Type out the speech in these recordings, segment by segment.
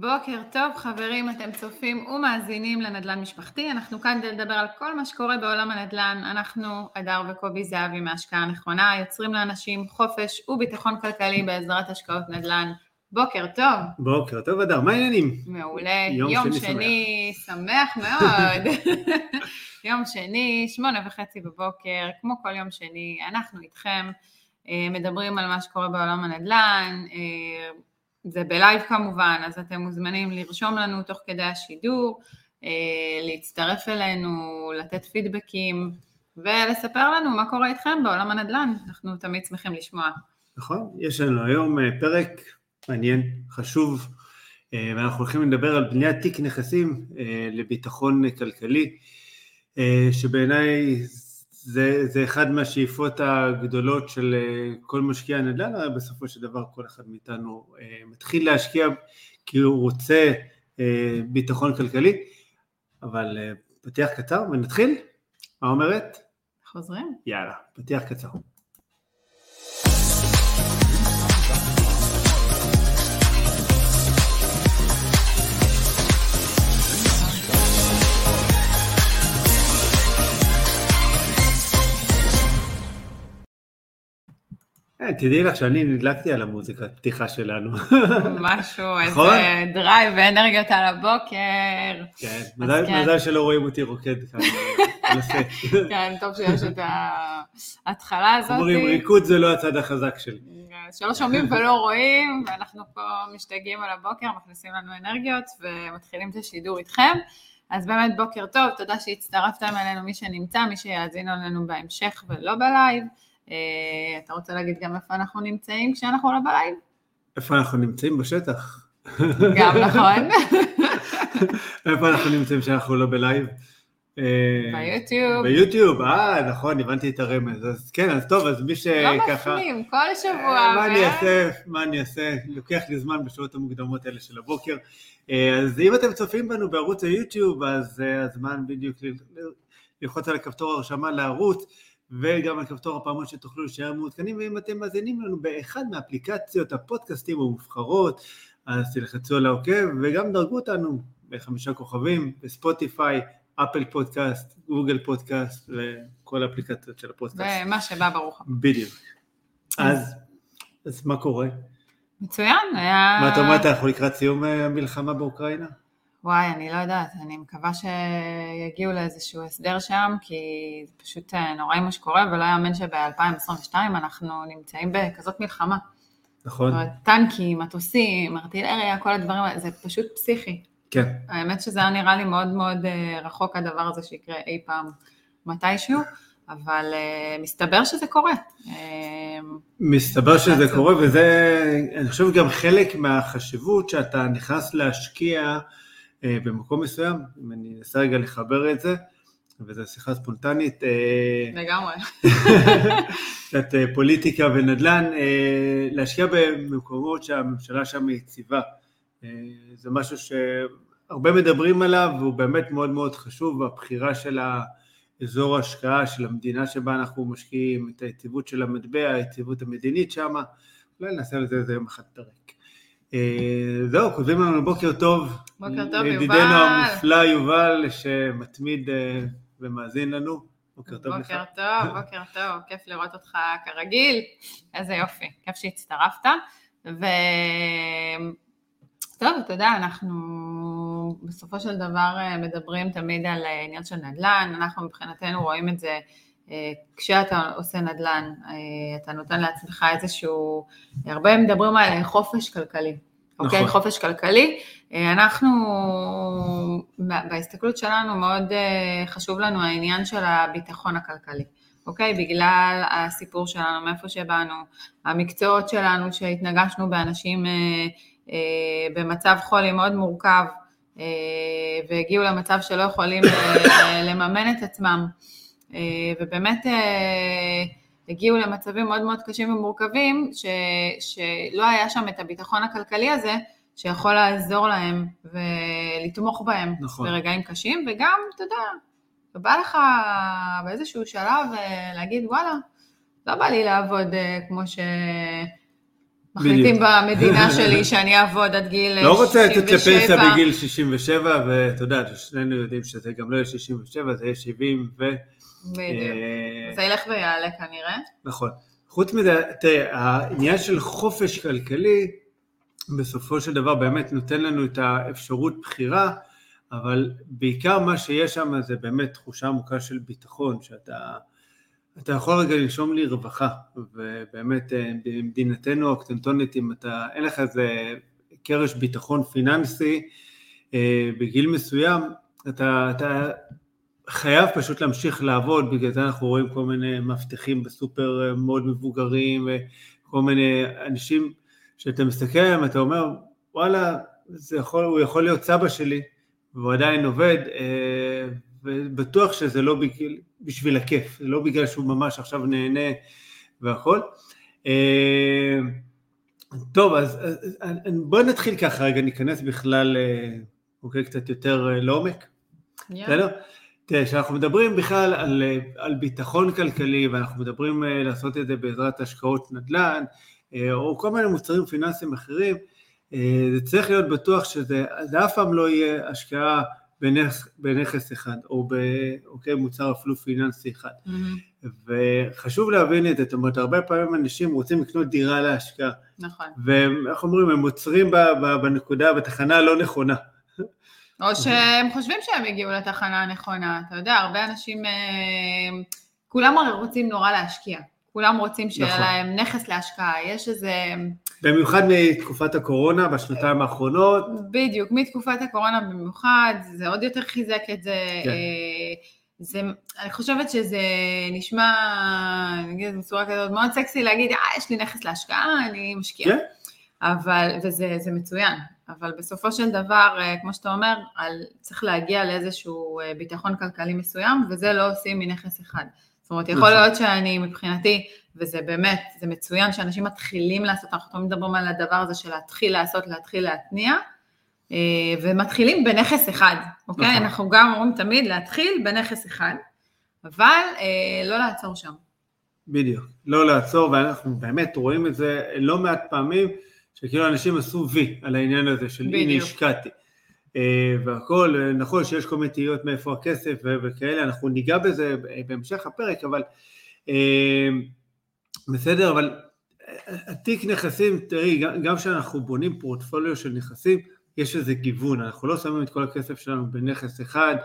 בוקר טוב חברים, אתם צופים ומאזינים לנדל"ן משפחתי, אנחנו כאן כדי לדבר על כל מה שקורה בעולם הנדל"ן, אנחנו, אדר וקובי זהבי מהשקעה נכונה, יוצרים לאנשים חופש וביטחון כלכלי בעזרת השקעות נדל"ן. בוקר טוב. בוקר טוב אדר, מה העניינים? מעולה, יום, יום שני, שני שמח. שמח מאוד. יום שני, שמונה וחצי בבוקר, כמו כל יום שני, אנחנו איתכם, אה, מדברים על מה שקורה בעולם הנדל"ן, אה, זה בלייב כמובן, אז אתם מוזמנים לרשום לנו תוך כדי השידור, אה, להצטרף אלינו, לתת פידבקים ולספר לנו מה קורה איתכם בעולם הנדל"ן, אנחנו תמיד שמחים לשמוע. נכון, יש לנו היום אה, פרק מעניין, חשוב, אה, ואנחנו הולכים לדבר על בניית תיק נכסים לביטחון כלכלי, שבעיניי זה, זה אחד מהשאיפות הגדולות של אה, כל משקיע נדל"ן, הרי בסופו של דבר כל אחד מאיתנו אה, מתחיל להשקיע כי הוא רוצה אה, ביטחון כלכלי, אבל פתיח קצר ונתחיל, מה אומרת? חוזרים. יאללה, פתיח קצר. תדעי לך שאני נדלקתי על המוזיקה, פתיחה שלנו. משהו, נכון? איזה drive ואנרגיות על הבוקר. כן, כן. מזל שלא רואים אותי רוקד כאן. כן, טוב שיש את ההתחלה הזאת. אומרים, ריקוד זה לא הצד החזק שלי. שלא שומעים ולא רואים, ואנחנו פה משתגעים על הבוקר, מכניסים לנו אנרגיות ומתחילים את השידור איתכם. אז באמת בוקר טוב, תודה שהצטרפתם אלינו, מי שנמצא, מי שיאזינו לנו בהמשך ולא ב live. אה, אתה רוצה להגיד גם איפה אנחנו נמצאים כשאנחנו לא ב live? איפה אנחנו נמצאים? בשטח. גם נכון. איפה אנחנו נמצאים כשאנחנו לא ב live? אה, ביוטיוב. ביוטיוב, אה, נכון, הבנתי את הרמז. אז כן, אז טוב, אז מי שככה... לא מפנים, כל שבוע. אה, מה אני אעשה, מה אני אעשה? לוקח לי זמן בשעות המוקדמות האלה של הבוקר. אז אם אתם צופים בנו בערוץ היוטיוב, אז הזמן בדיוק ללחוץ על הכפתור הרשמה לערוץ. וגם על כפתור הפעמון שתוכלו להישאר מעודכנים, ואם אתם מאזינים לנו באחד מאפליקציות הפודקאסטים המובחרות, אז תלחצו על העוקב, וגם דרגו אותנו בחמישה כוכבים, בספוטיפיי, אפל פודקאסט, גוגל פודקאסט, וכל האפליקציות של הפודקאסט. ומה שבא ברוך. בדיוק. אז, אז מה קורה? מצוין, היה... מה אתה אומרת, אנחנו לקראת סיום המלחמה באוקראינה? וואי, אני לא יודעת, אני מקווה שיגיעו לאיזשהו הסדר שם, כי זה פשוט אה, נוראי מה שקורה, ולא יאמן שב-2022 אנחנו נמצאים בכזאת מלחמה. נכון. זאת אומרת, טנקים, מטוסים, ארטילריה, כל הדברים האלה, זה פשוט פסיכי. כן. האמת שזה היה נראה לי מאוד מאוד אה, רחוק הדבר הזה שיקרה אי פעם מתישהו, אבל uh, מסתבר שזה קורה. מסתבר שזה קורה, וזה, אני חושב גם חלק מהחשיבות שאתה נכנס להשקיע אה, במקום מסוים, אם אני אנסה רגע לחבר את זה, וזו שיחה ספונטנית. אה, לגמרי. קצת אה, פוליטיקה ונדל"ן, להשקיע במקומות שהממשלה שם יציבה. זה משהו שהרבה מדברים עליו, והוא באמת מאוד מאוד חשוב, הבחירה של האזור ההשקעה של המדינה שבה אנחנו משקיעים, את היציבות של המטבע, היציבות המדינית שם, אולי נעשה על זה איזה יום אחד פרק. אה, זהו, כותבים לנו בוקר טוב. בוקר טוב, יובל. ידידנו המופלא יובל, שמתמיד אה, ומאזין לנו. בוקר טוב לך. בוקר טוב, בוקר טוב, כיף לראות אותך כרגיל. איזה יופי, כיף שהצטרפת. ו... טוב, אתה יודע, אנחנו בסופו של דבר אה, מדברים תמיד על עניין של נדל"ן, אנחנו מבחינתנו רואים את זה כשאתה עושה נדל"ן, אתה נותן לעצמך איזשהו, הרבה מדברים על חופש כלכלי, אוקיי? נכון. חופש כלכלי. אנחנו, בהסתכלות שלנו מאוד חשוב לנו העניין של הביטחון הכלכלי, אוקיי? בגלל הסיפור שלנו, מאיפה שבאנו, המקצועות שלנו שהתנגשנו באנשים במצב חולי מאוד מורכב, והגיעו למצב שלא יכולים לממן את עצמם. אה, ובאמת אה, הגיעו למצבים מאוד מאוד קשים ומורכבים, ש, שלא היה שם את הביטחון הכלכלי הזה, שיכול לעזור להם ולתמוך בהם נכון. ברגעים קשים, וגם, אתה יודע, בא לך באיזשהו שלב אה, להגיד, וואלה, לא בא לי לעבוד כמו ש... מחליטים במדינה שלי שאני אעבוד עד גיל 67. לא רוצה לתת לפנסיה בגיל 67, ואתה יודע, שנינו יודעים שזה גם לא יהיה 67, זה יהיה 70 ו... בדיוק. זה ילך ויעלה כנראה. נכון. חוץ מזה, תראה, העניין של חופש כלכלי, בסופו של דבר באמת נותן לנו את האפשרות בחירה, אבל בעיקר מה שיש שם זה באמת תחושה עמוקה של ביטחון, שאתה אתה יכול רגע לנשום לי רווחה, ובאמת במדינתנו הקטנטונית, אם אתה, אין לך איזה קרש ביטחון פיננסי בגיל מסוים, אתה, אתה חייב פשוט להמשיך לעבוד, בגלל זה אנחנו רואים כל מיני מאבטחים בסופר מאוד מבוגרים, וכל מיני אנשים שאתה מסתכל עליהם, אתה אומר, וואלה, יכול, הוא יכול להיות סבא שלי, והוא עדיין עובד, ובטוח שזה לא בגלל, בשביל הכיף, זה לא בגלל שהוא ממש עכשיו נהנה והכל. טוב, אז, אז בואו נתחיל ככה רגע, ניכנס בכלל, אוקיי, קצת יותר לעומק. בסדר? תראה, כשאנחנו מדברים בכלל על, על ביטחון כלכלי, ואנחנו מדברים לעשות את זה בעזרת השקעות נדל"ן, או כל מיני מוצרים פיננסיים אחרים, זה צריך להיות בטוח שזה אף פעם לא יהיה השקעה בנכס, בנכס אחד, או במוצר אוקיי, אפילו פיננסי אחד. Mm-hmm. וחשוב להבין את זה, זאת אומרת, הרבה פעמים אנשים רוצים לקנות דירה להשקעה. נכון. ואיך אומרים, הם עוצרים בנקודה, בתחנה הלא נכונה. או שהם חושבים שהם הגיעו לתחנה הנכונה, אתה יודע, הרבה אנשים, אה, כולם הרי רוצים נורא להשקיע, כולם רוצים שיהיה נכון. להם נכס להשקעה, יש איזה... במיוחד מתקופת הקורונה, בשנתיים האחרונות. בדיוק, מתקופת הקורונה במיוחד, זה עוד יותר חיזק את זה. כן. אה, זה, אני חושבת שזה נשמע, נגיד את זה בצורה כזאת, מאוד סקסי להגיד, אה, יש לי נכס להשקעה, אני משקיעה. כן. אבל, וזה מצוין, אבל בסופו של דבר, אה, כמו שאתה אומר, על, צריך להגיע לאיזשהו אה, ביטחון כלכלי מסוים, וזה לא עושים מנכס אחד. זאת אומרת, יכול נכון. להיות שאני מבחינתי, וזה באמת, זה מצוין שאנשים מתחילים לעשות, אנחנו תמיד מדברים על הדבר הזה של להתחיל לעשות, להתחיל להתניע, אה, ומתחילים בנכס אחד, אוקיי? נכון. אנחנו גם אומרים תמיד להתחיל בנכס אחד, אבל לא לעצור שם. בדיוק, לא לעצור, ואנחנו באמת רואים את זה לא מעט פעמים, שכאילו אנשים עשו וי על העניין הזה של הנה השקעתי. אה, והכל, אה, נכון שיש כל מיני תהיות מאיפה הכסף וכאלה, אנחנו ניגע בזה בהמשך הפרק, אבל אה, בסדר, אבל התיק נכסים, תראי, גם כשאנחנו בונים פורטפוליו של נכסים, יש איזה גיוון, אנחנו לא שמים את כל הכסף שלנו בנכס אחד,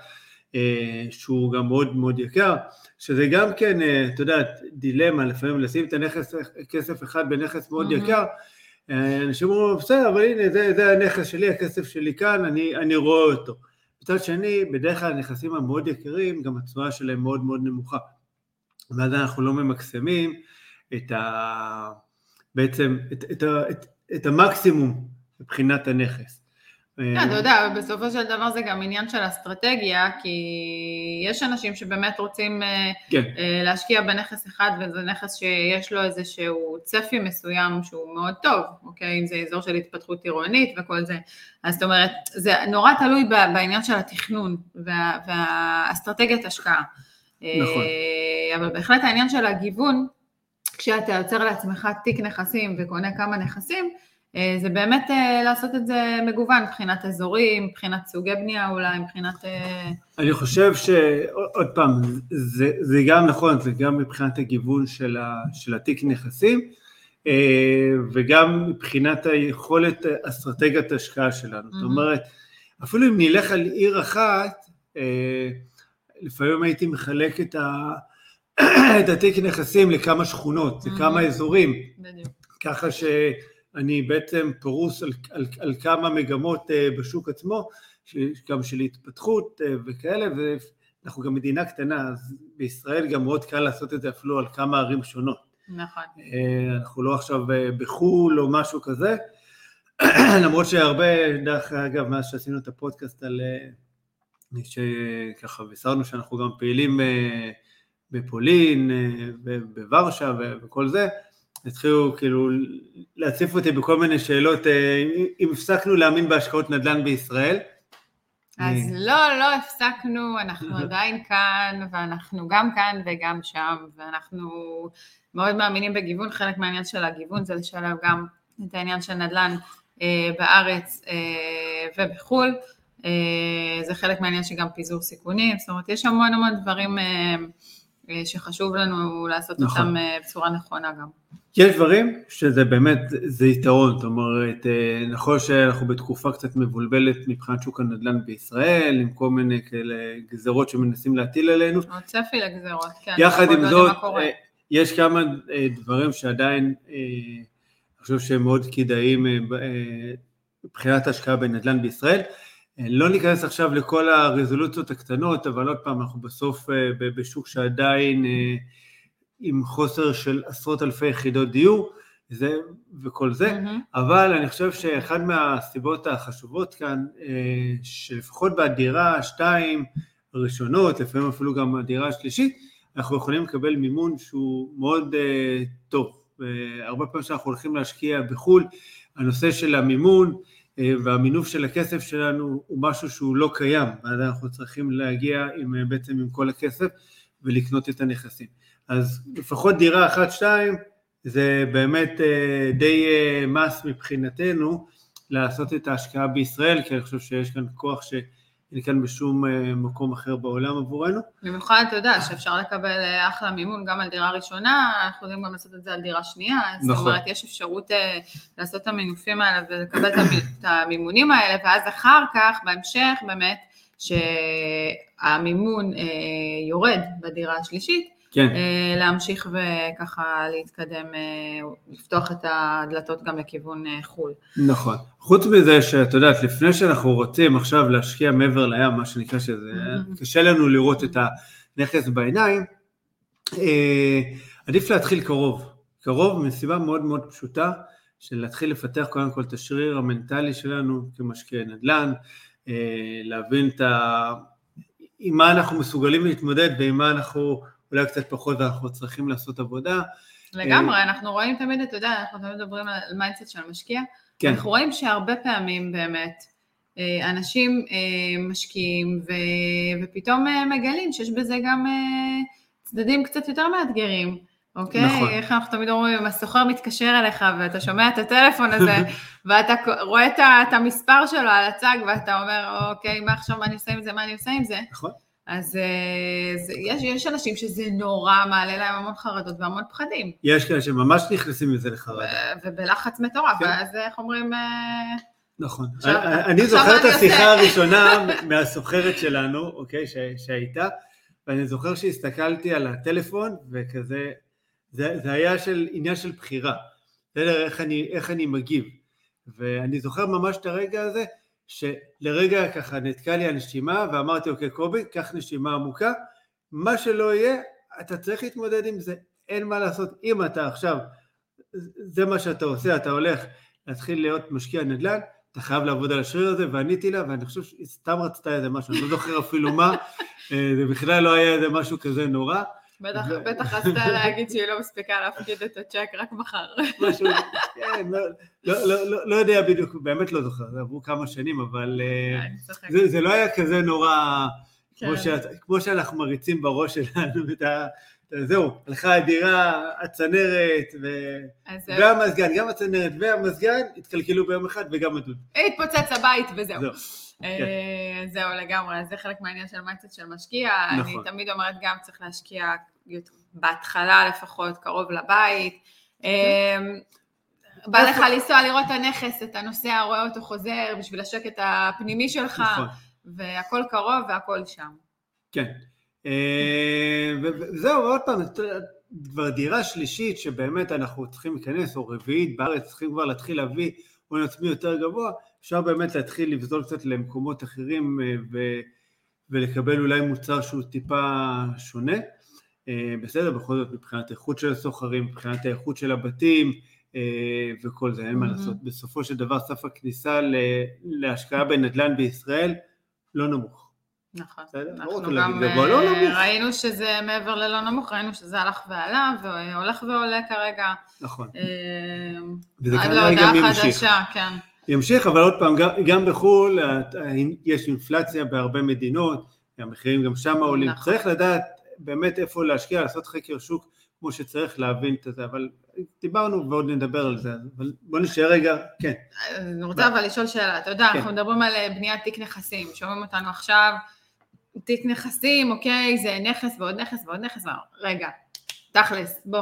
שהוא גם מאוד מאוד יקר, שזה גם כן, את יודעת, דילמה, לפעמים לשים את הנכס, כסף אחד בנכס מאוד mm-hmm. יקר, אנשים אומרים, בסדר, אבל הנה, זה, זה הנכס שלי, הכסף שלי כאן, אני, אני רואה אותו. מצד שני, בדרך כלל הנכסים המאוד יקרים, גם התשואה שלהם מאוד מאוד נמוכה. ואז אנחנו לא ממקסמים את ה... בעצם את, את, את, את המקסימום מבחינת הנכס. כן, אתה יודע, בסופו של דבר זה גם עניין של אסטרטגיה, כי יש אנשים שבאמת רוצים אה, כן. אה, להשקיע בנכס אחד, וזה נכס שיש לו איזשהו צפי מסוים שהוא מאוד טוב, אוקיי? אם זה אזור של התפתחות עירונית וכל זה. אז זאת אומרת, זה נורא תלוי בעניין של התכנון וה, והאסטרטגיית השקעה. נכון. אה, אבל בהחלט העניין של הגיוון, כשאתה יוצר לעצמך תיק נכסים וקונה כמה נכסים, אה, זה באמת אה, לעשות את זה מגוון מבחינת אזורים, מבחינת סוגי בנייה אולי, מבחינת... אה, אני חושב שעוד פעם, זה, זה גם נכון, זה גם מבחינת הגיוון של, ה, של התיק נכסים, וגם מבחינת היכולת אסטרטגיית ההשקעה שלנו. Mm-hmm. זאת אומרת, אפילו אם נלך על עיר אחת, לפעמים הייתי מחלק את, ה, את התיק נכסים לכמה שכונות, לכמה. אזורים. בדיוק. ככה ש... אני בעצם פרוס על, על, על כמה מגמות uh, בשוק עצמו, גם של התפתחות uh, וכאלה, ואנחנו גם מדינה קטנה, אז בישראל גם מאוד קל לעשות את זה אפילו על כמה ערים שונות. נכון. Uh, אנחנו לא עכשיו בחו"ל או משהו כזה, למרות שהרבה, דרך אגב, מאז שעשינו את הפודקאסט על... שככה בישרנו שאנחנו גם פעילים בפולין, בוורשה וכל זה, התחילו כאילו להציף אותי בכל מיני שאלות, אה, אם הפסקנו להאמין בהשקעות נדל"ן בישראל. אז לא, לא הפסקנו, אנחנו עדיין כאן, ואנחנו גם כאן וגם שם, ואנחנו מאוד מאמינים בגיוון, חלק מהעניין של הגיוון זה לשלב גם את העניין של נדל"ן בארץ ובחו"ל. זה חלק מהעניין שגם פיזור סיכונים, זאת אומרת יש המון המון דברים שחשוב לנו לעשות נכון. אותם בצורה נכונה גם. יש דברים שזה באמת, זה יתרון, זאת אומרת, נכון שאנחנו בתקופה קצת מבולבלת מבחינת שוק הנדל"ן בישראל, עם כל מיני כאלה גזרות שמנסים להטיל עלינו. או צפי לגזרות, כן. יחד עם זאת, יש כמה דברים שעדיין, אני חושב שהם מאוד כדאיים מבחינת השקעה בנדל"ן בישראל. לא ניכנס עכשיו לכל הרזולוציות הקטנות, אבל עוד פעם, אנחנו בסוף בשוק שעדיין עם חוסר של עשרות אלפי יחידות דיור זה, וכל זה, mm-hmm. אבל אני חושב שאחד מהסיבות החשובות כאן, שלפחות בדירה שתיים הראשונות, לפעמים אפילו גם הדירה השלישית, אנחנו יכולים לקבל מימון שהוא מאוד טוב. הרבה פעמים כשאנחנו הולכים להשקיע בחו"ל, הנושא של המימון והמינוף של הכסף שלנו הוא משהו שהוא לא קיים, ואז אנחנו צריכים להגיע עם, uh, בעצם עם כל הכסף ולקנות את הנכסים. אז לפחות דירה אחת, שתיים, זה באמת uh, די מס מבחינתנו לעשות את ההשקעה בישראל, כי אני חושב שיש כאן כוח ש... אין כאן בשום אה, מקום אחר בעולם עבורנו. במיוחד, אתה יודע, שאפשר לקבל אה, אחלה מימון גם על דירה ראשונה, אנחנו יודעים גם לעשות את זה על דירה שנייה, נכון. זאת אומרת, יש אפשרות אה, לעשות את המינופים האלה ולקבל את המימונים האלה, ואז אחר כך, בהמשך, באמת, שהמימון יורד בדירה השלישית, כן. אה, להמשיך וככה להתקדם, אה, לפתוח את הדלתות גם לכיוון אה, חו"ל. נכון. חוץ מזה שאת יודעת, לפני שאנחנו רוצים עכשיו להשקיע מעבר לים, מה שנקרא שזה, mm-hmm. קשה לנו לראות את הנכס בעיניים, עדיף להתחיל קרוב. קרוב מסיבה מאוד מאוד פשוטה, של להתחיל לפתח קודם כל את השריר המנטלי שלנו כמשקיעי נדל"ן, להבין את ה... עם מה אנחנו מסוגלים להתמודד ועם מה אנחנו אולי קצת פחות ואנחנו צריכים לעשות עבודה. לגמרי, אה, אנחנו רואים תמיד, אתה יודע, אנחנו תמיד מדברים על mindset של המשקיע, כן. אנחנו רואים שהרבה פעמים באמת אה, אנשים אה, משקיעים ו... ופתאום מגלים שיש בזה גם צדדים קצת יותר מאתגרים. אוקיי? נכון. איך אנחנו תמיד אומרים, הסוחר מתקשר אליך ואתה שומע את הטלפון הזה, ואתה רואה את המספר שלו על הצג, ואתה אומר, אוקיי, מה עכשיו, מה אני עושה עם זה, מה אני עושה עם זה? נכון. אז אה, זה, יש, יש אנשים שזה נורא מעלה להם המון חרדות והמון פחדים. יש כאלה שממש נכנסים מזה לחרדה. ובלחץ מטורף, כן. ואז איך אומרים... אה, נכון. עכשיו, אני עכשיו זוכר את השיחה הראשונה מהסוחרת שלנו, אוקיי, ש, שהייתה, ואני זוכר שהסתכלתי על הטלפון, וכזה, זה, זה היה של עניין של בחירה. בסדר, איך איך אני מגיב. ואני זוכר ממש את הרגע הזה, שלרגע ככה נתקע לי הנשימה ואמרתי אוקיי קובי, קח נשימה עמוקה, מה שלא יהיה, אתה צריך להתמודד עם זה, אין מה לעשות, אם אתה עכשיו, זה מה שאתה עושה, אתה הולך להתחיל להיות משקיע נדל"ן, אתה חייב לעבוד על השריר הזה, ועניתי לה, ואני חושב שהיא סתם רצתה איזה משהו, אני לא זוכר אפילו מה, אה, זה בכלל לא היה איזה משהו כזה נורא, בטח, בטח רצתה להגיד שהיא לא מספיקה להפקיד את הצ'ק רק מחר. משהו, כן, לא, לא, לא, לא יודע בדיוק, באמת לא זוכר, זה עברו כמה שנים, אבל זה, זה לא היה כזה נורא, כן. כמו, כמו שאנחנו מריצים בראש שלנו את ה... זהו, הלכה הדירה, הצנרת ו... והמזגן, גם הצנרת והמזגן התקלקלו ביום אחד וגם הדוד. התפוצץ הבית וזהו. זהו. כן. זהו לגמרי, זה חלק מהעניין של mindset של משקיע, נכון. אני תמיד אומרת גם צריך להשקיע בהתחלה לפחות קרוב לבית. כן. אמ, בא לך לנסוע לראות את הנכס, אתה נוסע, רואה אותו חוזר בשביל השקט הפנימי שלך, נכון. והכל קרוב והכל שם. כן. אמ, וזהו, עוד פעם, כבר דירה שלישית שבאמת אנחנו צריכים להיכנס, או רביעית בארץ, צריכים כבר להתחיל להביא הון עצמי יותר גבוה, אפשר באמת להתחיל לבזול קצת למקומות אחרים אה, ו... ולקבל אולי מוצר שהוא טיפה שונה. אה, בסדר, בכל זאת מבחינת איכות של הסוחרים, מבחינת האיכות של הבתים אה, וכל זה, אין מה לעשות. בסופו של דבר סף הכניסה להשקעה בנדל"ן בישראל לא נמוך. נכון, אנחנו גם לא ראינו שזה מעבר ללא נמוך, ראינו שזה הלך ועלה והולך ועולה כרגע. נכון. וזה כנראה גם ימשיך. כן. ימשיך, אבל עוד פעם, גם, בחו"ל יש אינפלציה בהרבה מדינות, המחירים גם שם עולים, נכון. צריך לדעת באמת איפה להשקיע, לעשות חקר שוק, כמו שצריך להבין את זה, אבל דיברנו ועוד נדבר על זה, אבל בוא נשאר רגע, כן. אני רוצה אבל לשאול שאלה, אתה יודע, כן. אנחנו מדברים על אה, בניית תיק נכסים, שומעים אותנו עכשיו, תיק נכסים, אוקיי, זה נכס ועוד נכס ועוד נכס, רגע, תכלס, בוא,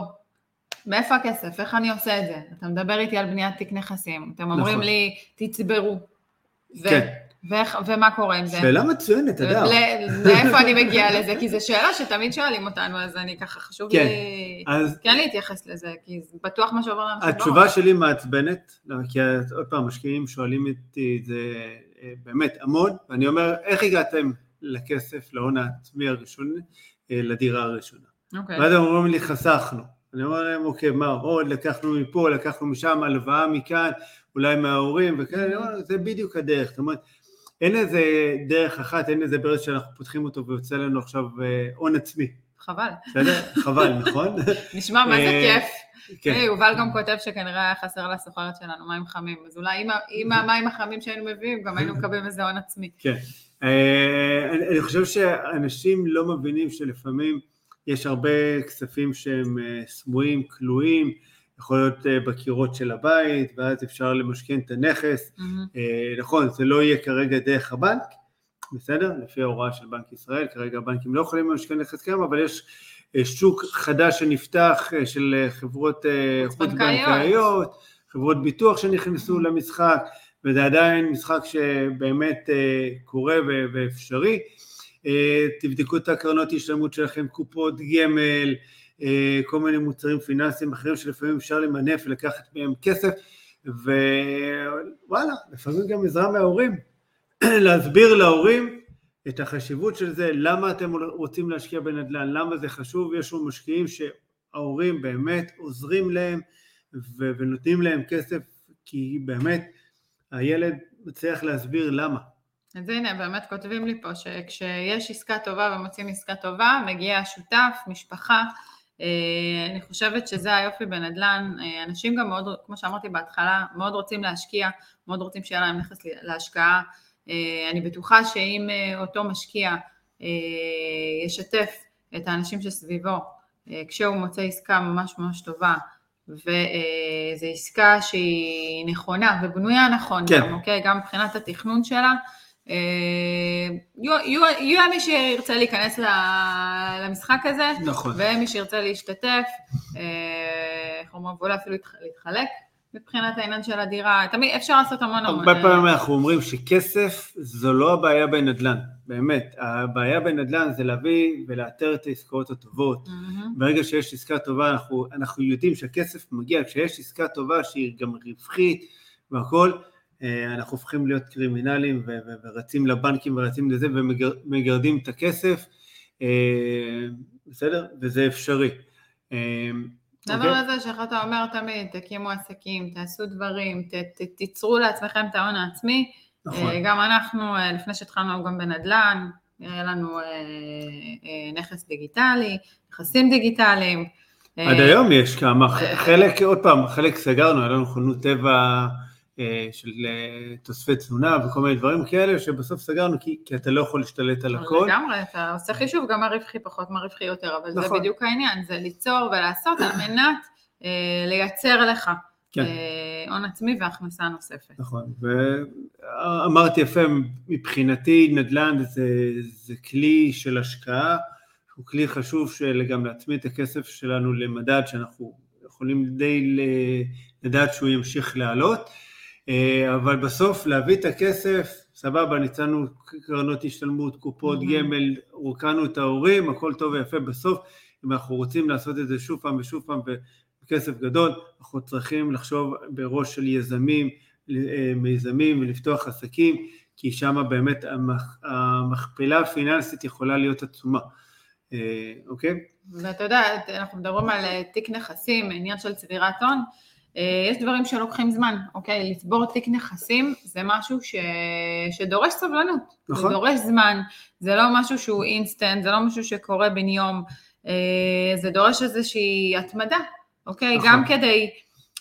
מאיפה הכסף? איך אני עושה את זה? אתה מדבר איתי על בניית תיק נכסים, אתם אומרים נכון. לי, תצברו. ו- כן. ואיך- ומה קורה עם זה? שאלה מצוינת, אדר. ל- לאיפה אני מגיעה לזה? כי זו שאלה שתמיד שואלים אותנו, אז אני ככה, חשוב כן. לי אז כן להתייחס לזה, כי בטוח מה שעובר לאנשים התשובה שלי מעצבנת, למה? כי עוד פעם, משקיעים שואלים אותי את זה אה, באמת המון, ואני אומר, איך הגעתם לכסף, להון העצמי הראשון, אה, לדירה הראשונה? אוקיי. ואז הם אומרים לי, חסכנו. אני אומר להם, אוקיי, מה עוד, לקחנו מפה, לקחנו משם, הלוואה מכאן, אולי מההורים, וכאלה, אני אומר, זה בדיוק הדרך. זאת אומרת, אין איזה דרך אחת, אין איזה ברז שאנחנו פותחים אותו ויוצא לנו עכשיו אה, הון עצמי, חבל. בסדר? חבל, נכון? נשמע מה זה אה, כיף. כן. היי, יובל גם כותב שכנראה היה חסר לסוחרת שלנו מים חמים, אז אולי עם המים החמים שהיינו מביאים, גם היינו מקבלים איזה הון עצמי. כן. אה, אני חושב שאנשים לא מבינים שלפעמים יש הרבה כספים שהם אה, סמויים, כלואים, יכול להיות אה, בקירות של הבית, ואז אפשר למשכן את הנכס. מהמם. אה, נכון, זה לא יהיה כרגע דרך הבנק, בסדר? לפי ההוראה של בנק ישראל, כרגע הבנקים לא יכולים למשכן נכס קיים, אבל יש שוק חדש שנפתח של חברות חוץ-בנקאיות. חברות ביטוח שנכנסו למשחק, וזה עדיין משחק שבאמת קורה ואפשרי. אה, תבדקו את הקרנות השתלמות שלכם, קופות גמל, אה, כל מיני מוצרים פיננסיים אחרים שלפעמים אפשר למנף ולקחת מהם כסף, ווואלה, לפעמים גם עזרה מההורים, להסביר להורים את החשיבות של זה, למה אתם רוצים להשקיע בנדל"ן, למה זה חשוב, יש לנו משקיעים שההורים באמת עוזרים להם ונותנים להם כסף, כי באמת הילד מצליח להסביר למה. אז הנה, באמת כותבים לי פה שכשיש עסקה טובה ומוצאים עסקה טובה, מגיע השותף, משפחה. אה, אני חושבת שזה היופי בנדל"ן. אה, אנשים גם מאוד, כמו שאמרתי בהתחלה, מאוד רוצים להשקיע, מאוד רוצים שיהיה להם נכס להשקעה. אה, אני בטוחה שאם אותו משקיע ישתף את האנשים שסביבו, כשהוא מוצא עסקה ממש ממש טובה, וזו עסקה שהיא נכונה ובנויה נכון, כן. גם, אוקיי? גם מבחינת התכנון שלה. אה, יהיו- מי שירצה להיכנס למשחק הזה, נכון. ומי שירצה להשתתף, אה, איך אומרים, ואולי אפילו להתח- להתחלק מבחינת העניין של הדירה, תמיד אפשר לעשות המון המון. הרבה אה, פעמים אנחנו אומרים שכסף זו לא הבעיה בנדל"ן, באמת, הבעיה בנדל"ן זה להביא ולאתר את העסקאות הטובות. ברגע שיש עסקה טובה אנחנו, אנחנו יודעים שהכסף מגיע, כשיש עסקה טובה שהיא גם רווחית והכל, אה, אנחנו הופכים להיות קרימינלים ו- ו- ורצים לבנקים ורצים לזה ומגרדים את הכסף, אה, בסדר? וזה אפשרי. אה, מעבר אוקיי? שאיך אתה אומר תמיד, תקימו עסקים, תעשו דברים, ת, ת, תיצרו לעצמכם את ההון העצמי. נכון. אה, גם אנחנו, אה, לפני שהתחלנו גם בנדל"ן, היה לנו אה, אה, נכס דיגיטלי, נכסים דיגיטליים. עד אה, היום יש כמה, חלק, עוד פעם, חלק סגרנו, היה לנו חנות טבע אה, של אה, תוספי תזונה וכל מיני דברים כאלה, שבסוף סגרנו כי, כי אתה לא יכול להשתלט על הכל. לגמרי, אתה עושה חישוב גם מה רווחי פחות, מה רווחי יותר, אבל זה נכון. בדיוק העניין, זה ליצור ולעשות על מנת אה, לייצר לך כן. אה, הון עצמי והכנסה נוספת. נכון, ואמרתי יפה, מבחינתי נדל"ן זה, זה כלי של השקעה, הוא כלי חשוב של גם להצמיד את הכסף שלנו למדד שאנחנו יכולים די לדעת שהוא ימשיך לעלות, אה, אבל בסוף להביא את הכסף, סבבה, ניצלנו קרנות השתלמות, קופות Mhm. גמל, רוקנו את ההורים, הכל טוב ויפה, בסוף אם אנחנו רוצים לעשות את זה שוב פעם ושוב פעם בכסף גדול, אנחנו צריכים לחשוב בראש של יזמים, אה, מיזמים ולפתוח עסקים, כי שם באמת המכ- המכפלה הפיננסית יכולה להיות עצומה, אה, אוקיי? ואתה יודע, אנחנו מדברים על אה, תיק נכסים, עניין של צבירת הון, אה, יש דברים שלוקחים זמן, אוקיי? לצבור תיק נכסים זה משהו ש... שדורש סבלנות. נכון. זה דורש זמן, זה לא משהו שהוא אינסטנט, זה לא משהו שקורה בן יום, אה, זה דורש איזושהי התמדה, אוקיי? נכון. גם כדי,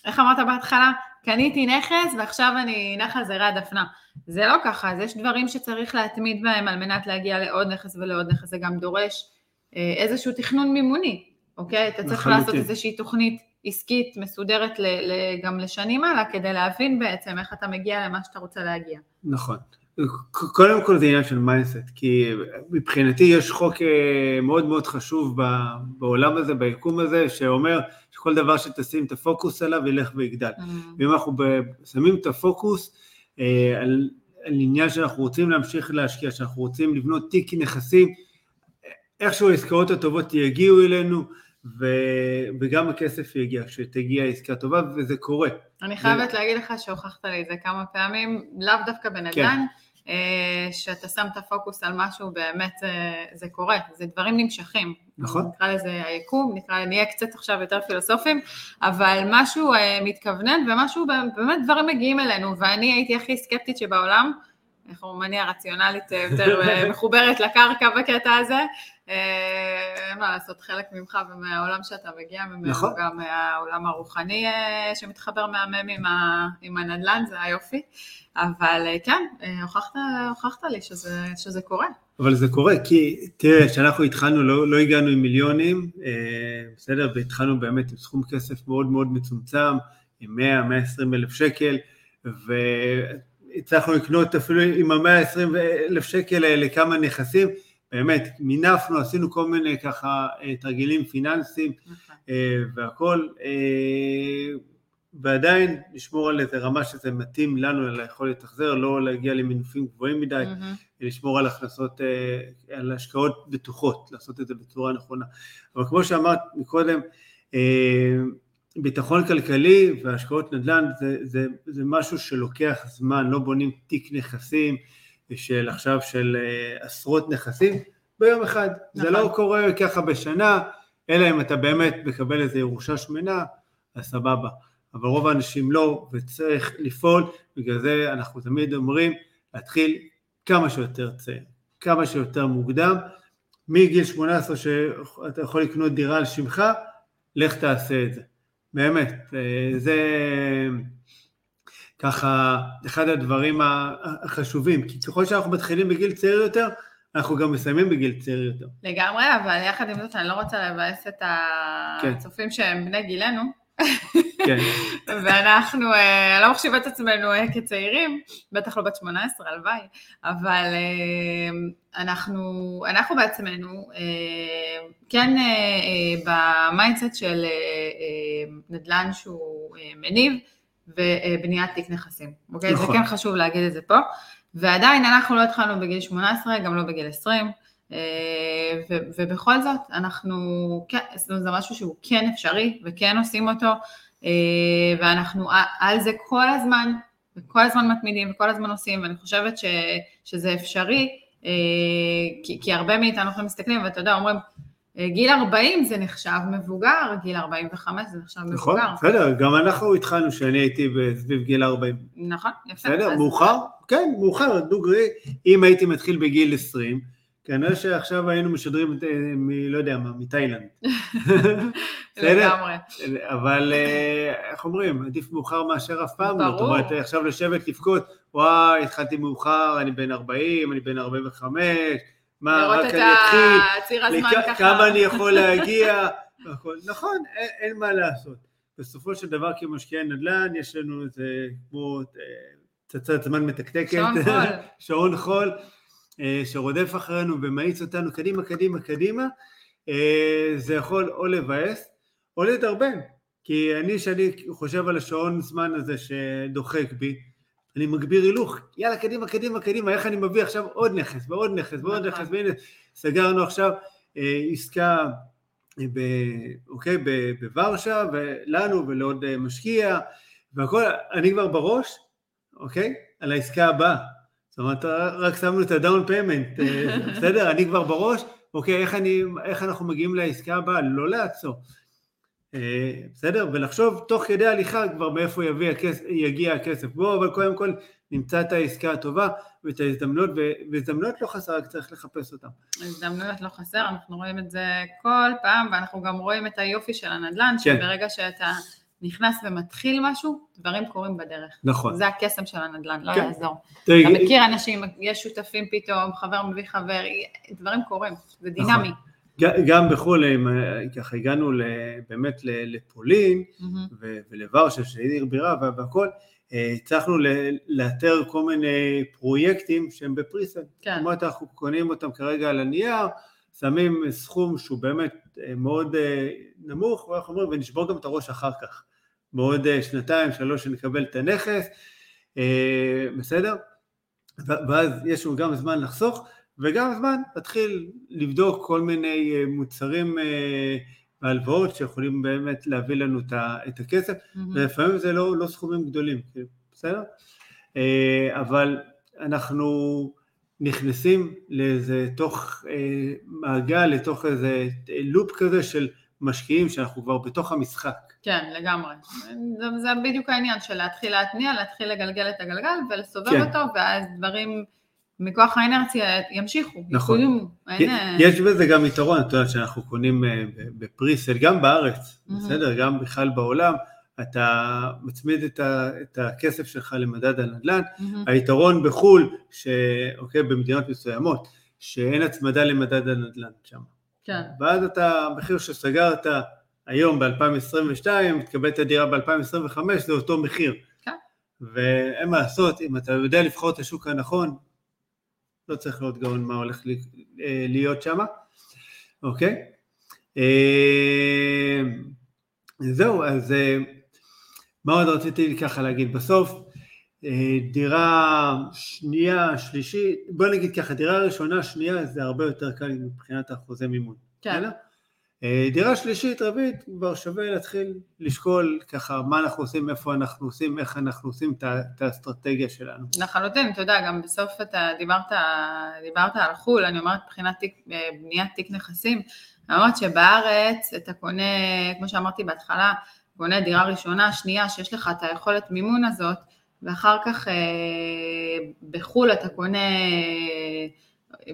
איך אמרת בהתחלה? קניתי נכס ועכשיו אני נח על זרי הדפנה. זה לא ככה, אז יש דברים שצריך להתמיד בהם על מנת להגיע לעוד נכס ולעוד נכס, זה גם דורש אה, איזשהו תכנון מימוני, אוקיי? אתה צריך לחלוטין. לעשות איזושהי תוכנית עסקית מסודרת ל, ל, גם לשנים הלאה, כדי להבין בעצם איך אתה מגיע למה שאתה רוצה להגיע. נכון. קודם כל זה עניין של mindset, כי מבחינתי יש חוק אה, מאוד מאוד חשוב בעולם הזה, ביקום הזה, שאומר שכל דבר שתשים את הפוקוס עליו ילך ויגדל. Mm. ואם אנחנו שמים את הפוקוס אה, על, על עניין שאנחנו רוצים להמשיך להשקיע, שאנחנו רוצים לבנות תיק נכסים, איכשהו העסקאות הטובות יגיעו אלינו, ו, וגם הכסף יגיע כשתגיע עסקה טובה, וזה קורה. אני חייבת להגיד לך שהוכחת לי את זה כמה פעמים, לאו דווקא בנדל"ן, כן. אה, שאתה שם את הפוקוס על משהו, באמת אה, זה קורה, זה דברים נמשכים. נכון. נקרא לזה היקום, נקרא, נהיה קצת עכשיו יותר פילוסופים, אבל משהו אה, מתכוונן ומשהו, באמת דברים מגיעים אלינו, ואני הייתי הכי סקפטית שבעולם, איך הרציונלית אה, יותר מחוברת לקרקע בקטע הזה, אין מה לעשות, חלק ממך ומהעולם שאתה מגיע ממנו, נכון. גם מהעולם הרוחני אה, שמתחבר מהמם עם, ה, עם הנדל"ן, זה היופי, אבל אה, כן, אה, הוכחת, הוכחת לי שזה, שזה קורה. אבל זה קורה, כי תראה, כשאנחנו התחלנו, לא, לא הגענו עם מיליונים, אה, בסדר, והתחלנו באמת עם סכום כסף מאוד מאוד מצומצם, עם 100-120 אלף שקל, והצלחנו לקנות אפילו עם ה-120 אלף שקל האלה כמה נכסים, באמת, מינפנו, עשינו כל מיני ככה אה, תרגילים פיננסיים נכון. אה, והכל, אה, ועדיין לשמור על איזה רמה שזה מתאים לנו, על היכולת החזר, לא להגיע למינופים גבוהים מדי. לשמור על הכנסות, על השקעות בטוחות, לעשות את זה בצורה נכונה. אבל כמו שאמרת מקודם, ביטחון כלכלי והשקעות נדל"ן זה, זה, זה משהו שלוקח זמן, לא בונים תיק נכסים של עכשיו של אה, עשרות נכסים ביום אחד. זה נכון. לא קורה ככה בשנה, אלא אם אתה באמת מקבל איזו ירושה שמנה, אז סבבה. אבל רוב האנשים לא, וצריך לפעול, בגלל זה אנחנו תמיד אומרים להתחיל כמה שיותר צעיר, כמה שיותר מוקדם. מגיל 18 שאתה יכול לקנות דירה על שמך, לך תעשה את זה. באמת, אה, זה ככה אחד הדברים החשובים, כי ככל שאנחנו מתחילים בגיל צעיר יותר, אנחנו גם מסיימים בגיל צעיר יותר. לגמרי, אבל יחד עם זאת אני לא רוצה לבאס את כן. הצופים שהם בני גילנו, כן, ואנחנו, אה, אני לא מחשיבה את עצמנו אה, כצעירים, בטח לא בת 18, הלוואי, אבל אה, אנחנו, אנחנו בעצמנו, אה, כן אה, אה, ב mindset של אה, אה, נדל"ן שהוא אה, מניב, ובניית תיק נכסים, אוקיי? נכון. זה כן חשוב להגיד את זה פה. ועדיין אנחנו לא התחלנו בגיל 18, גם לא בגיל 20, אה, ו- ובכל זאת אנחנו, כן, זה משהו שהוא כן אפשרי וכן עושים אותו, אה, ואנחנו על זה כל הזמן, וכל הזמן מתמידים וכל הזמן עושים, ואני חושבת ש, שזה אפשרי, אה, כי, כי הרבה מאיתנו אנחנו מסתכלים, ואתה יודע, אומרים, גיל 40 זה נחשב מבוגר, גיל 45 זה נחשב נכון, מבוגר. בסדר, גם אנחנו התחלנו כשאני הייתי סביב גיל 40. נכון, יפה. בסדר, אז- מאוחר? כן, מאוחר, דוגרי. אם הייתי מתחיל בגיל 20, כנראה שעכשיו היינו משדרים, אה, מ- לא יודע מה, מתאילנד. לגמרי. אבל אה, איך אומרים, עדיף מאוחר מאשר אף פעם לא. זאת ברור. אומרת, עכשיו לשבת לבכות, וואי, התחלתי מאוחר, אני בן 40, אני בן 45, מה, רק את אני אתחיל, הציר הזמן לכ- ככה. כמה אני יכול להגיע, והכל. נכון, אין, אין מה לעשות. בסופו של דבר כמשקיעי נדל"ן יש לנו איזה כמו אה, פצצת זמן מתקתקת, שעון חול. שעון חול, אה, שרודף אחרינו ומאיץ אותנו קדימה, קדימה, קדימה, אה, זה יכול או לבאס או לדרבן, כי אני, שאני חושב על השעון זמן הזה שדוחק בי, אני מגביר הילוך, יאללה, קדימה, קדימה, קדימה, איך אני מביא עכשיו עוד נכס ועוד נכס ועוד נכון. נכס, והנה, סגרנו עכשיו אה, עסקה אה, ב, אוקיי, ב, בוורשה, ולנו ולעוד אה, משקיע, והכל, אני כבר בראש, אוקיי, על העסקה הבאה. זאת אומרת, רק שמנו את ה down payment, בסדר? אני כבר בראש, אוקיי, איך, אני, איך אנחנו מגיעים לעסקה הבאה? לא לעצור. אה, בסדר? ולחשוב תוך כדי הליכה כבר מאיפה יביא הכס, יגיע הכסף. בואו, אבל קודם כל נמצא את העסקה הטובה ואת ההזדמנות, ו- והזדמנות לא חסרה, רק צריך לחפש אותן. הזדמנויות לא חסר, אנחנו רואים את זה כל פעם, ואנחנו גם רואים את היופי של הנדל"ן, כן. שברגע שאתה נכנס ומתחיל משהו, דברים קורים בדרך. נכון. זה הקסם של הנדל"ן, לא כן. יעזור. אתה מכיר אנשים, יש שותפים פתאום, חבר מביא חבר, דברים קורים, זה דינמי. גם בחו"ל, ככה הגענו באמת לפולין ולוורשה, שהיא עיר בירה והכל, הצלחנו לאתר כל מיני פרויקטים שהם בפריסל. כן. אומרת, אנחנו קונים אותם כרגע על הנייר, שמים סכום שהוא באמת מאוד נמוך, ואנחנו אומרים, ונשבור גם את הראש אחר כך. בעוד שנתיים, שלוש, שנקבל את הנכס, בסדר? ואז יש לנו גם זמן לחסוך, וגם זמן להתחיל לבדוק כל מיני מוצרים והלוואות שיכולים באמת להביא לנו את הכסף, mm-hmm. ולפעמים זה לא, לא סכומים גדולים, בסדר? אבל אנחנו נכנסים לאיזה תוך מעגל, לתוך איזה לופ כזה של משקיעים שאנחנו כבר בתוך המשחק. כן, לגמרי. זה, זה בדיוק העניין של להתחיל להתניע, להתחיל לגלגל את הגלגל ולסובב כן. אותו, ואז דברים מכוח האינרציה ימשיכו, נכון. יקוימו. אין... יש בזה גם יתרון, את יודעת שאנחנו קונים אה, בפריסל, גם בארץ, mm-hmm. בסדר? גם בכלל בעולם, אתה מצמיד את, ה, את הכסף שלך למדד הנדל"ן. Mm-hmm. היתרון בחו"ל, שאוקיי, במדינות מסוימות, שאין הצמדה למדד הנדל"ן שם. כן. ואז אתה, המחיר שסגרת היום ב-2022, תקבל את הדירה ב-2025, זה אותו מחיר. כן. ואין מה לעשות, אם אתה יודע לבחור את השוק הנכון, לא צריך להיות גאון מה הולך אה, להיות שם, אוקיי? אה, זהו, אז אה, מה עוד רציתי ככה להגיד? בסוף, דירה שנייה, שלישית, בוא נגיד ככה, דירה ראשונה, שנייה, זה הרבה יותר קל מבחינת האחוזי מימון. כן. אה, דירה שלישית, רביעית, כבר שווה להתחיל לשקול ככה מה אנחנו עושים, איפה אנחנו עושים, איך אנחנו עושים את האסטרטגיה שלנו. לחלוטין, אתה יודע, גם בסוף אתה דיברת, דיברת על חו"ל, אני אומרת מבחינת תיק, אה, בניית תיק נכסים, אני אומרת שבארץ אתה קונה, כמו שאמרתי בהתחלה, קונה דירה ראשונה, שנייה, שיש לך את היכולת מימון הזאת, ואחר כך אה, בחו"ל אתה קונה,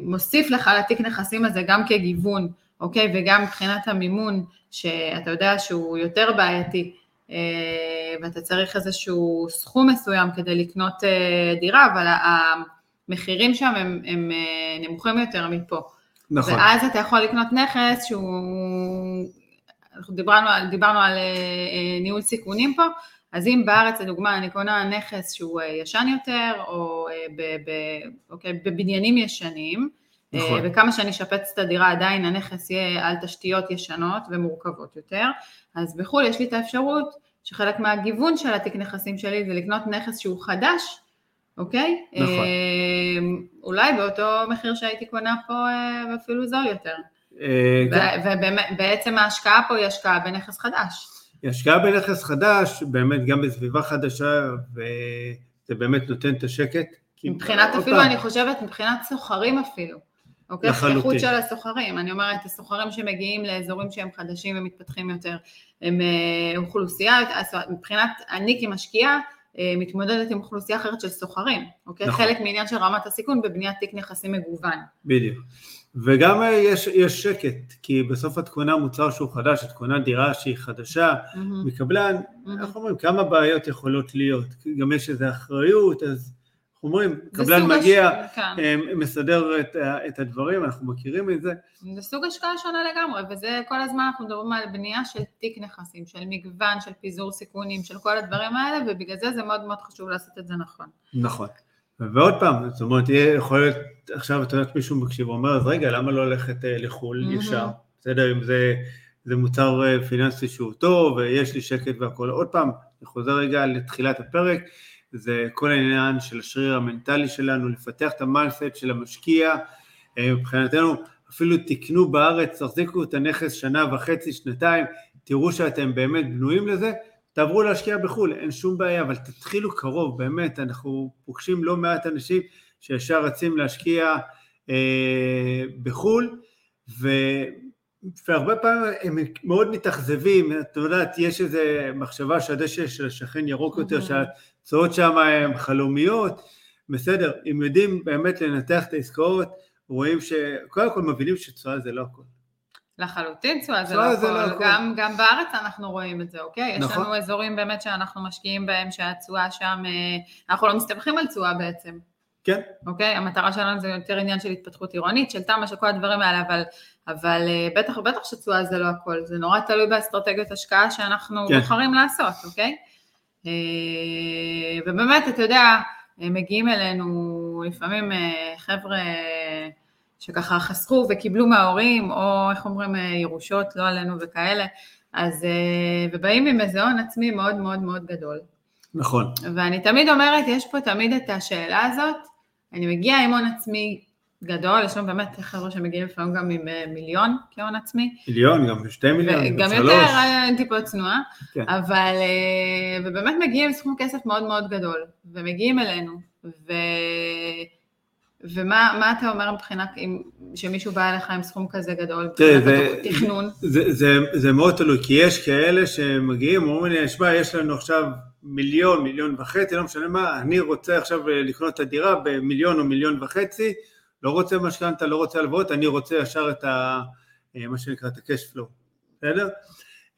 מוסיף לך לתיק נכסים הזה גם כגיוון. אוקיי? וגם מבחינת המימון, שאתה יודע שהוא יותר בעייתי, אה, ואתה צריך איזשהו סכום מסוים כדי לקנות אה, דירה, אבל המחירים שם הם, הם אה, נמוכים יותר מפה. נכון. ואז אתה יכול לקנות נכס שהוא, אנחנו דיברנו על, דיברנו על ניהול סיכונים פה, אז אם בארץ לדוגמה אני קונה נכס שהוא ישן יותר, או ב, ב, אוקיי, בבניינים ישנים, נכון. אה, וכמה שאני אשפץ את הדירה עדיין הנכס יהיה על תשתיות ישנות ומורכבות יותר, אז בחו"ל יש לי את האפשרות שחלק מהגיוון של התיק נכסים שלי זה לקנות נכס שהוא חדש, אוקיי? נכון. אה, אולי באותו מחיר שהייתי קונה פה אה, אפילו זול יותר. ובעצם ההשקעה פה היא השקעה בנכס חדש. היא השקעה בנכס חדש, באמת גם בסביבה חדשה, וזה באמת נותן את השקט. מבחינת אפילו, אני חושבת, מבחינת סוחרים אפילו. אוקיי? לחלוטין. איכות של הסוחרים, אני אומרת, הסוחרים שמגיעים לאזורים שהם חדשים ומתפתחים יותר, הם אה, אוכלוסייה, מבחינת אני כמשקיעה, אה, מתמודדת עם אוכלוסייה אחרת של סוחרים, אוקיי? נכון. חלק מעניין של רמת הסיכון בבניית תיק נכסים מגוון. בדיוק. וגם אה, יש, יש שקט, כי בסוף את קונה מוצר שהוא חדש, את קונה דירה שהיא חדשה, mm-hmm. מקבלן, mm-hmm. אנחנו אומרים כמה בעיות יכולות להיות, גם יש איזו אחריות, אז אומרים, קבלן מגיע, כן. אה, מסדר את, את הדברים, אנחנו מכירים את זה. זה סוג השקעה שונה לגמרי, וזה כל הזמן אנחנו מדברים על בנייה של תיק נכסים, של מגוון, של פיזור סיכונים, של כל הדברים האלה, ובגלל זה זה מאוד מאוד חשוב לעשות את זה נכון. נכון. ועוד פעם, זאת אומרת, יכול להיות, עכשיו אתה יודעת מישהו מקשיב ואומר, אז רגע, למה לא ללכת אה, לחו"ל mm-hmm. ישר? בסדר, אם זה, זה מוצר אה, פיננסי שהוא טוב, ויש לי שקט והכול. עוד פעם, אני חוזר רגע לתחילת הפרק, זה כל העניין של השריר המנטלי שלנו, לפתח את ה mindset של המשקיע, אה, מבחינתנו אפילו תקנו בארץ, תחזיקו את הנכס שנה וחצי, שנתיים, תראו שאתם באמת בנויים לזה, תעברו להשקיע בחו"ל, אין שום בעיה, אבל תתחילו קרוב, באמת, אנחנו פוגשים לא מעט אנשים שישר רצים להשקיע אה, בחו"ל, ו... והרבה פעמים הם מאוד מתאכזבים, את יודעת, יש איזו מחשבה שהדשא של השכן ירוק יותר, שהתשואות שם הן חלומיות, בסדר, אם יודעים באמת לנתח את העסקאות, רואים שקודם כל מבינים שתשואה זה לא הכל. לחלוטין תשואה זה, לא, זה לא הכל, גם, גם בארץ אנחנו רואים את זה, אוקיי? נכון. יש לנו אזורים באמת שאנחנו משקיעים בהם שהתשואה שם, אה, אנחנו לא מסתמכים על תשואה בעצם. כן. אוקיי? המטרה שלנו זה יותר עניין של התפתחות עירונית, של תמ"א, של כל הדברים האלה, אבל, אבל אה, בטח ובטח שתשואה זה לא הכל, זה נורא תלוי באסטרטגיות השקעה שאנחנו כן. בוחרים לעשות, אוקיי? אה, ובאמת, אתה יודע, אה, מגיעים אלינו לפעמים אה, חבר'ה שככה חסכו וקיבלו מההורים, או איך אומרים, ירושות, לא עלינו וכאלה, אז, ובאים עם איזה הון עצמי מאוד מאוד מאוד גדול. נכון. ואני תמיד אומרת, יש פה תמיד את השאלה הזאת, אני מגיעה עם הון עצמי גדול, יש לנו באמת חבר'ה שמגיעים לפעמים גם עם אה, מיליון כהון עצמי, מיליון, גם שתי מיליון, גם גם שלוש. יותר, אה, טיפה צנועה, כן. אבל, אה, ובאמת מגיעים סכום כסף מאוד מאוד גדול, ומגיעים אלינו, ו... ומה מה אתה אומר מבחינה, אם, שמישהו בא אליך עם סכום כזה גדול, תראה, מבחינת זה- תכנון? זה, זה, זה מאוד תלוי, כי יש כאלה שמגיעים, אומרים לי, שמע, יש לנו עכשיו מיליון, מיליון וחצי, לא משנה מה, אני רוצה עכשיו לקנות את הדירה במיליון או מיליון וחצי, לא רוצה משכנתה, לא רוצה הלוואות, אני רוצה ישר את ה... אה, מה שנקרא, את ה-cash flow, בסדר?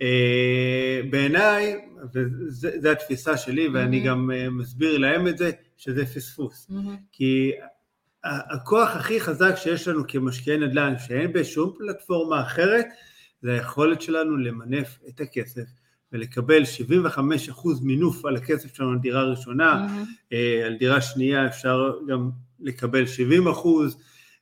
אה, בעיניי, וזו התפיסה שלי, ואני מהמם. גם אה, מסביר להם את זה, שזה פספוס. מהמם. כי הכוח הכי חזק שיש לנו כמשקיעי נדל"ן, שאין בשום פלטפורמה אחרת, זה היכולת שלנו למנף את הכסף ולקבל 75% מינוף על הכסף שלנו על דירה ראשונה. אה, על דירה שנייה אפשר גם לקבל 70%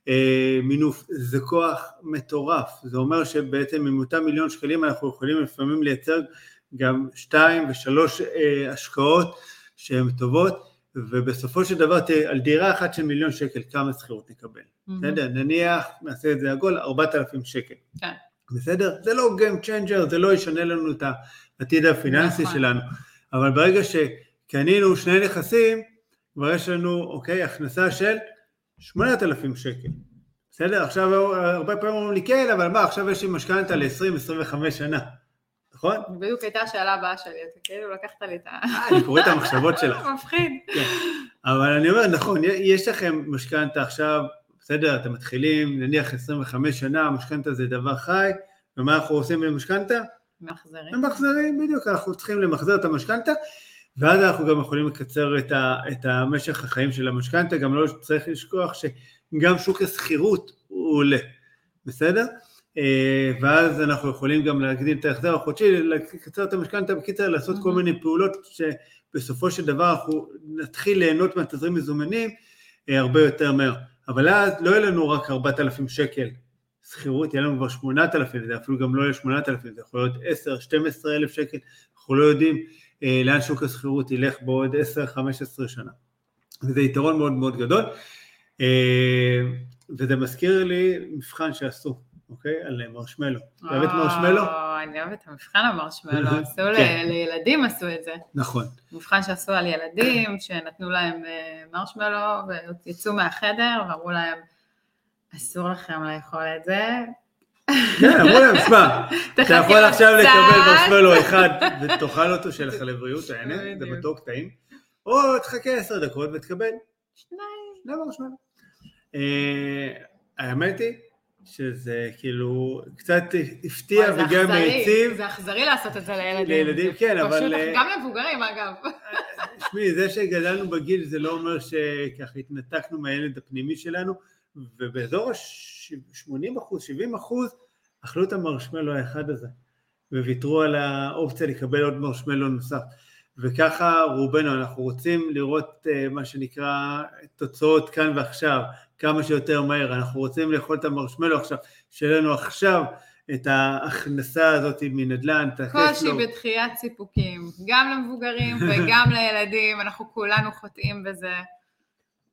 אה, מינוף, זה כוח מטורף, זה אומר שבעצם עם אותם מיליון שקלים אנחנו יכולים לפעמים לייצר גם שתיים ושלוש אה, השקעות שהן טובות, ובסופו של דבר תראה, על דירה אחת של מיליון שקל כמה שכירות נקבל. בסדר? נניח, נעשה את זה עגול, 4,000 שקל. כן. בסדר? זה לא Game Changer, זה לא ישנה לנו את העתיד הפיננסי נכון. שלנו, אבל ברגע שקנינו שני נכסים, כבר יש לנו, אוקיי, הכנסה של 8,000 שקל. בסדר? עכשיו הרבה פעמים אומרים לי, כן, אבל מה, עכשיו יש לי משכנתה ל-20-25 שנה, נכון? בדיוק הייתה השאלה הבאה שלי, אתה כאילו לקחת לי את ה... אה, אני קורא את המחשבות שלך. מפחיד. אבל אני אומר, נכון, יש לכם משכנתה עכשיו, בסדר, אתם מתחילים, נניח 25 שנה, משכנתה זה דבר חי, ומה אנחנו עושים במשכנתה? מחזרים. ממחזרים, בדיוק, אנחנו צריכים למחזר את המשכנתה, ואז אנחנו גם יכולים לקצר את, ה, את המשך החיים של המשכנתה, גם לא צריך לשכוח שגם שוק השכירות הוא עולה, בסדר? אה, ואז אנחנו יכולים גם להגדיל את ההחזר החודשי, לקצר את המשכנתה, בקיצר לעשות כל Mhm. מיני פעולות שבסופו של דבר אנחנו נתחיל ליהנות מהתזרים מזומנים אה, הרבה יותר מהר. אבל אז לא יהיה לנו רק 4,000 שקל שכירות, יהיה לנו כבר 8,000, זה אפילו גם לא יהיה 8,000, זה יכול להיות 10, 12 אלף שקל, אנחנו לא יודעים לאן שוק השכירות ילך בעוד 10-15 שנה. וזה יתרון מאוד מאוד גדול, אה, וזה מזכיר לי מבחן שעשו, אוקיי? על מרשמלו. אתה אוהב את מרשמלו? אני אוהבת את המבחן המרשמלו, עשו כן. לילדים עשו את זה. נכון. מבחן שעשו על ילדים, שנתנו להם אה, מרשמלו, ויצאו מהחדר ואמרו להם, אסור לכם לאכול את זה. כן, אמרו להם, שמע, אתה יכול עכשיו קצת." לקבל מרשמלו אחד ותאכל אותו, שיהיה לך לבריאות, תהנה, זה. מתוק, טעים, או תחכה עשר דקות ותקבל שניים. שני מרשמלו. אה, האמת היא שזה כאילו קצת הפתיע וגם העציב. זה אכזרי לעשות את זה לילדים. לילדים, כן, אבל, אה, גם למבוגרים אגב. תשמעי, זה שגדלנו בגיל זה לא אומר שככה התנתקנו מהילד הפנימי שלנו, ובאזור ה-80 אחוז, 70 אחוז, אכלו את המרשמלו האחד הזה, וויתרו על האופציה לקבל עוד מרשמלו נוסף. וככה רובנו, אנחנו רוצים לראות אה, מה שנקרא תוצאות כאן ועכשיו, כמה שיותר מהר, אנחנו רוצים לאכול את המרשמלו עכשיו, שיהיה לנו עכשיו את ההכנסה הזאת מנדל"ן, את קושי הכסף. בדחיית סיפוקים, גם למבוגרים וגם לילדים, אנחנו כולנו חוטאים בזה.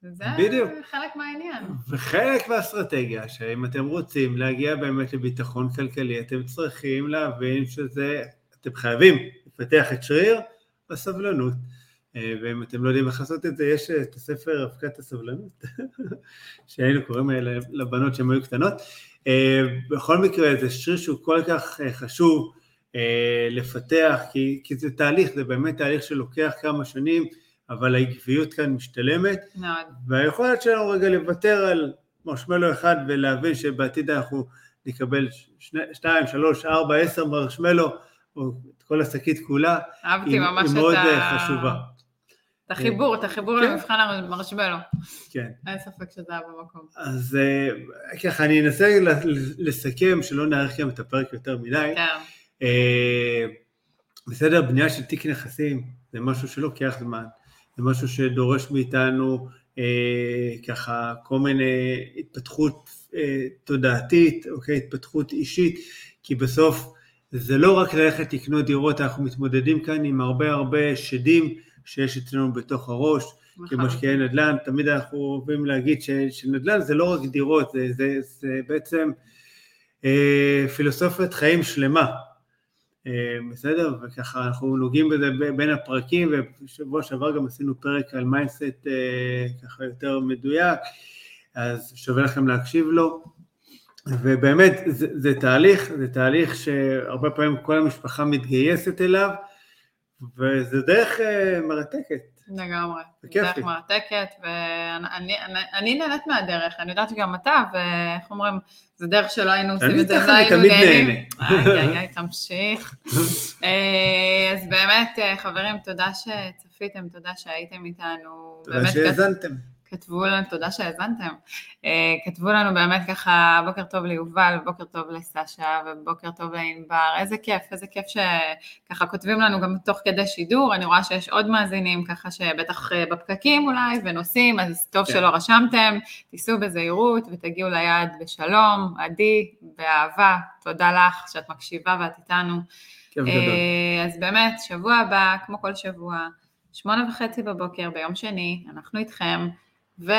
וזה בדיוק. חלק מהעניין. וחלק מהאסטרטגיה, שאם אתם רוצים להגיע באמת לביטחון כלכלי, אתם צריכים להבין שזה, אתם חייבים לפתח את שריר הסבלנות. אה, ואם אתם לא יודעים איך לעשות את זה, יש את הספר אבקת הסבלנות, שהיינו קוראים לבנות שהן היו קטנות. אה, בכל מקרה, זה שריר שהוא כל כך אה, חשוב אה, לפתח, כי, כי זה תהליך, זה באמת תהליך שלוקח כמה שנים, אבל העקביות כאן משתלמת. מאוד. והיכולת שלנו רגע לוותר על מרשמלו אחד ולהבין שבעתיד אנחנו נקבל שני, שתיים, שלוש, ארבע, עשר מרשמלו, או את כל השקית כולה, אהבתי היא, ממש היא מאוד ה... אה, חשובה. את החיבור, את החיבור כן. למבחן המרשמלו. כן. אין ספק שזה היה במקום. אז אה, ככה, אני אנסה לסכם, שלא נאריך גם את הפרק יותר מדי. כן, אה, בסדר, בנייה של תיק נכסים זה משהו שלוקח זמן, זה משהו שדורש מאיתנו אה, ככה כל מיני התפתחות אה, תודעתית, אוקיי, התפתחות אישית, כי בסוף זה לא רק ללכת לקנות דירות, אנחנו מתמודדים כאן עם הרבה הרבה שדים שיש אצלנו בתוך הראש, נכון. כמשקיעי נדל"ן, תמיד אנחנו אוהבים להגיד ש- שנדל"ן זה לא רק דירות, זה, זה, זה בעצם אה, פילוסופיית חיים שלמה. אה, בסדר? וככה אנחנו נוגעים בזה בין הפרקים, ובשבוע שעבר גם עשינו פרק על mindset אה, ככה יותר מדויק, אז שווה לכם להקשיב לו. ובאמת, זה, זה תהליך, זה תהליך שהרבה פעמים כל המשפחה מתגייסת אליו, וזה דרך אה, מרתקת. לגמרי. זה כיף דרך לי. מרתקת, ואני אני- אני נהנית מהדרך, אני יודעת שגם אתה, ואיך אומרים, זה דרך שלא היינו עושים את זה, לא אני היינו. נהנה. איי, איי, תמשיך. אה, אז באמת, אה, חברים, תודה שצפיתם, תודה שהייתם איתנו. תודה שהאזנתם. כתבו לנו, תודה שהאזנתם, אה, כתבו לנו באמת ככה, בוקר טוב ליובל, בוקר טוב לסשה, ובוקר טוב לענבר, איזה כיף, איזה כיף שככה כותבים לנו גם תוך כדי שידור, אני רואה שיש עוד מאזינים ככה שבטח אה, בפקקים אולי, ונוסעים, אז טוב כן. שלא רשמתם, תיסעו בזהירות ותגיעו ליעד בשלום, עדי, באהבה, תודה לך שאת מקשיבה ואת איתנו. כיף גדול. אה, אז באמת, שבוע הבא, כמו כל שבוע, שמונה וחצי בבוקר ביום שני, אנחנו איתכם, ו...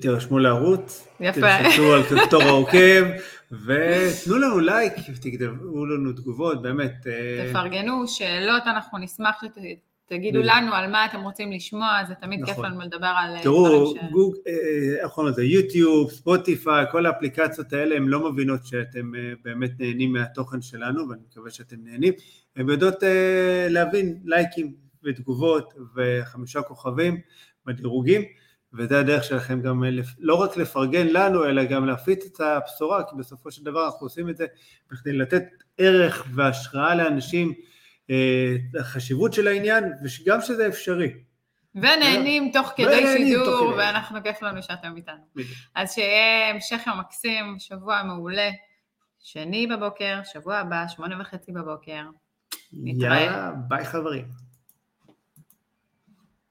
תירשמו לערוץ, יפה. תלחצו על כפתור העוקב, ותנו לנו לייק, תכתבו לנו תגובות, באמת. אה, תפרגנו, שאלות, אנחנו נשמח שתגידו. לנו על מה אתם רוצים לשמוע, זה תמיד כיף נכון. לנו לדבר על אה, תראו, דברים ש... גוג, אה, איך קוראים לזה, יוטיוב, ספוטיפיי, כל האפליקציות האלה, הן לא מבינות שאתם אה, באמת נהנים מהתוכן שלנו, ואני מקווה שאתם נהנים. הן יודעות להבין לייקים ותגובות וחמישה כוכבים בדירוגים, וזה הדרך שלכם גם אה, לא רק לפרגן לנו, אלא גם להפיץ את הבשורה, כי בסופו של דבר אנחנו עושים את זה בכדי לתת ערך והשראה לאנשים, אה, החשיבות של העניין, וגם שזה אפשרי. ונהנים תוך כדי שידור. ואנחנו כיף לנו שאתם איתנו. אז שיהיה המשך יום מקסים, שבוע מעולה, שני בבוקר, שבוע הבא, שמונה וחצי בבוקר. נתראה. יאללה, ביי חברים.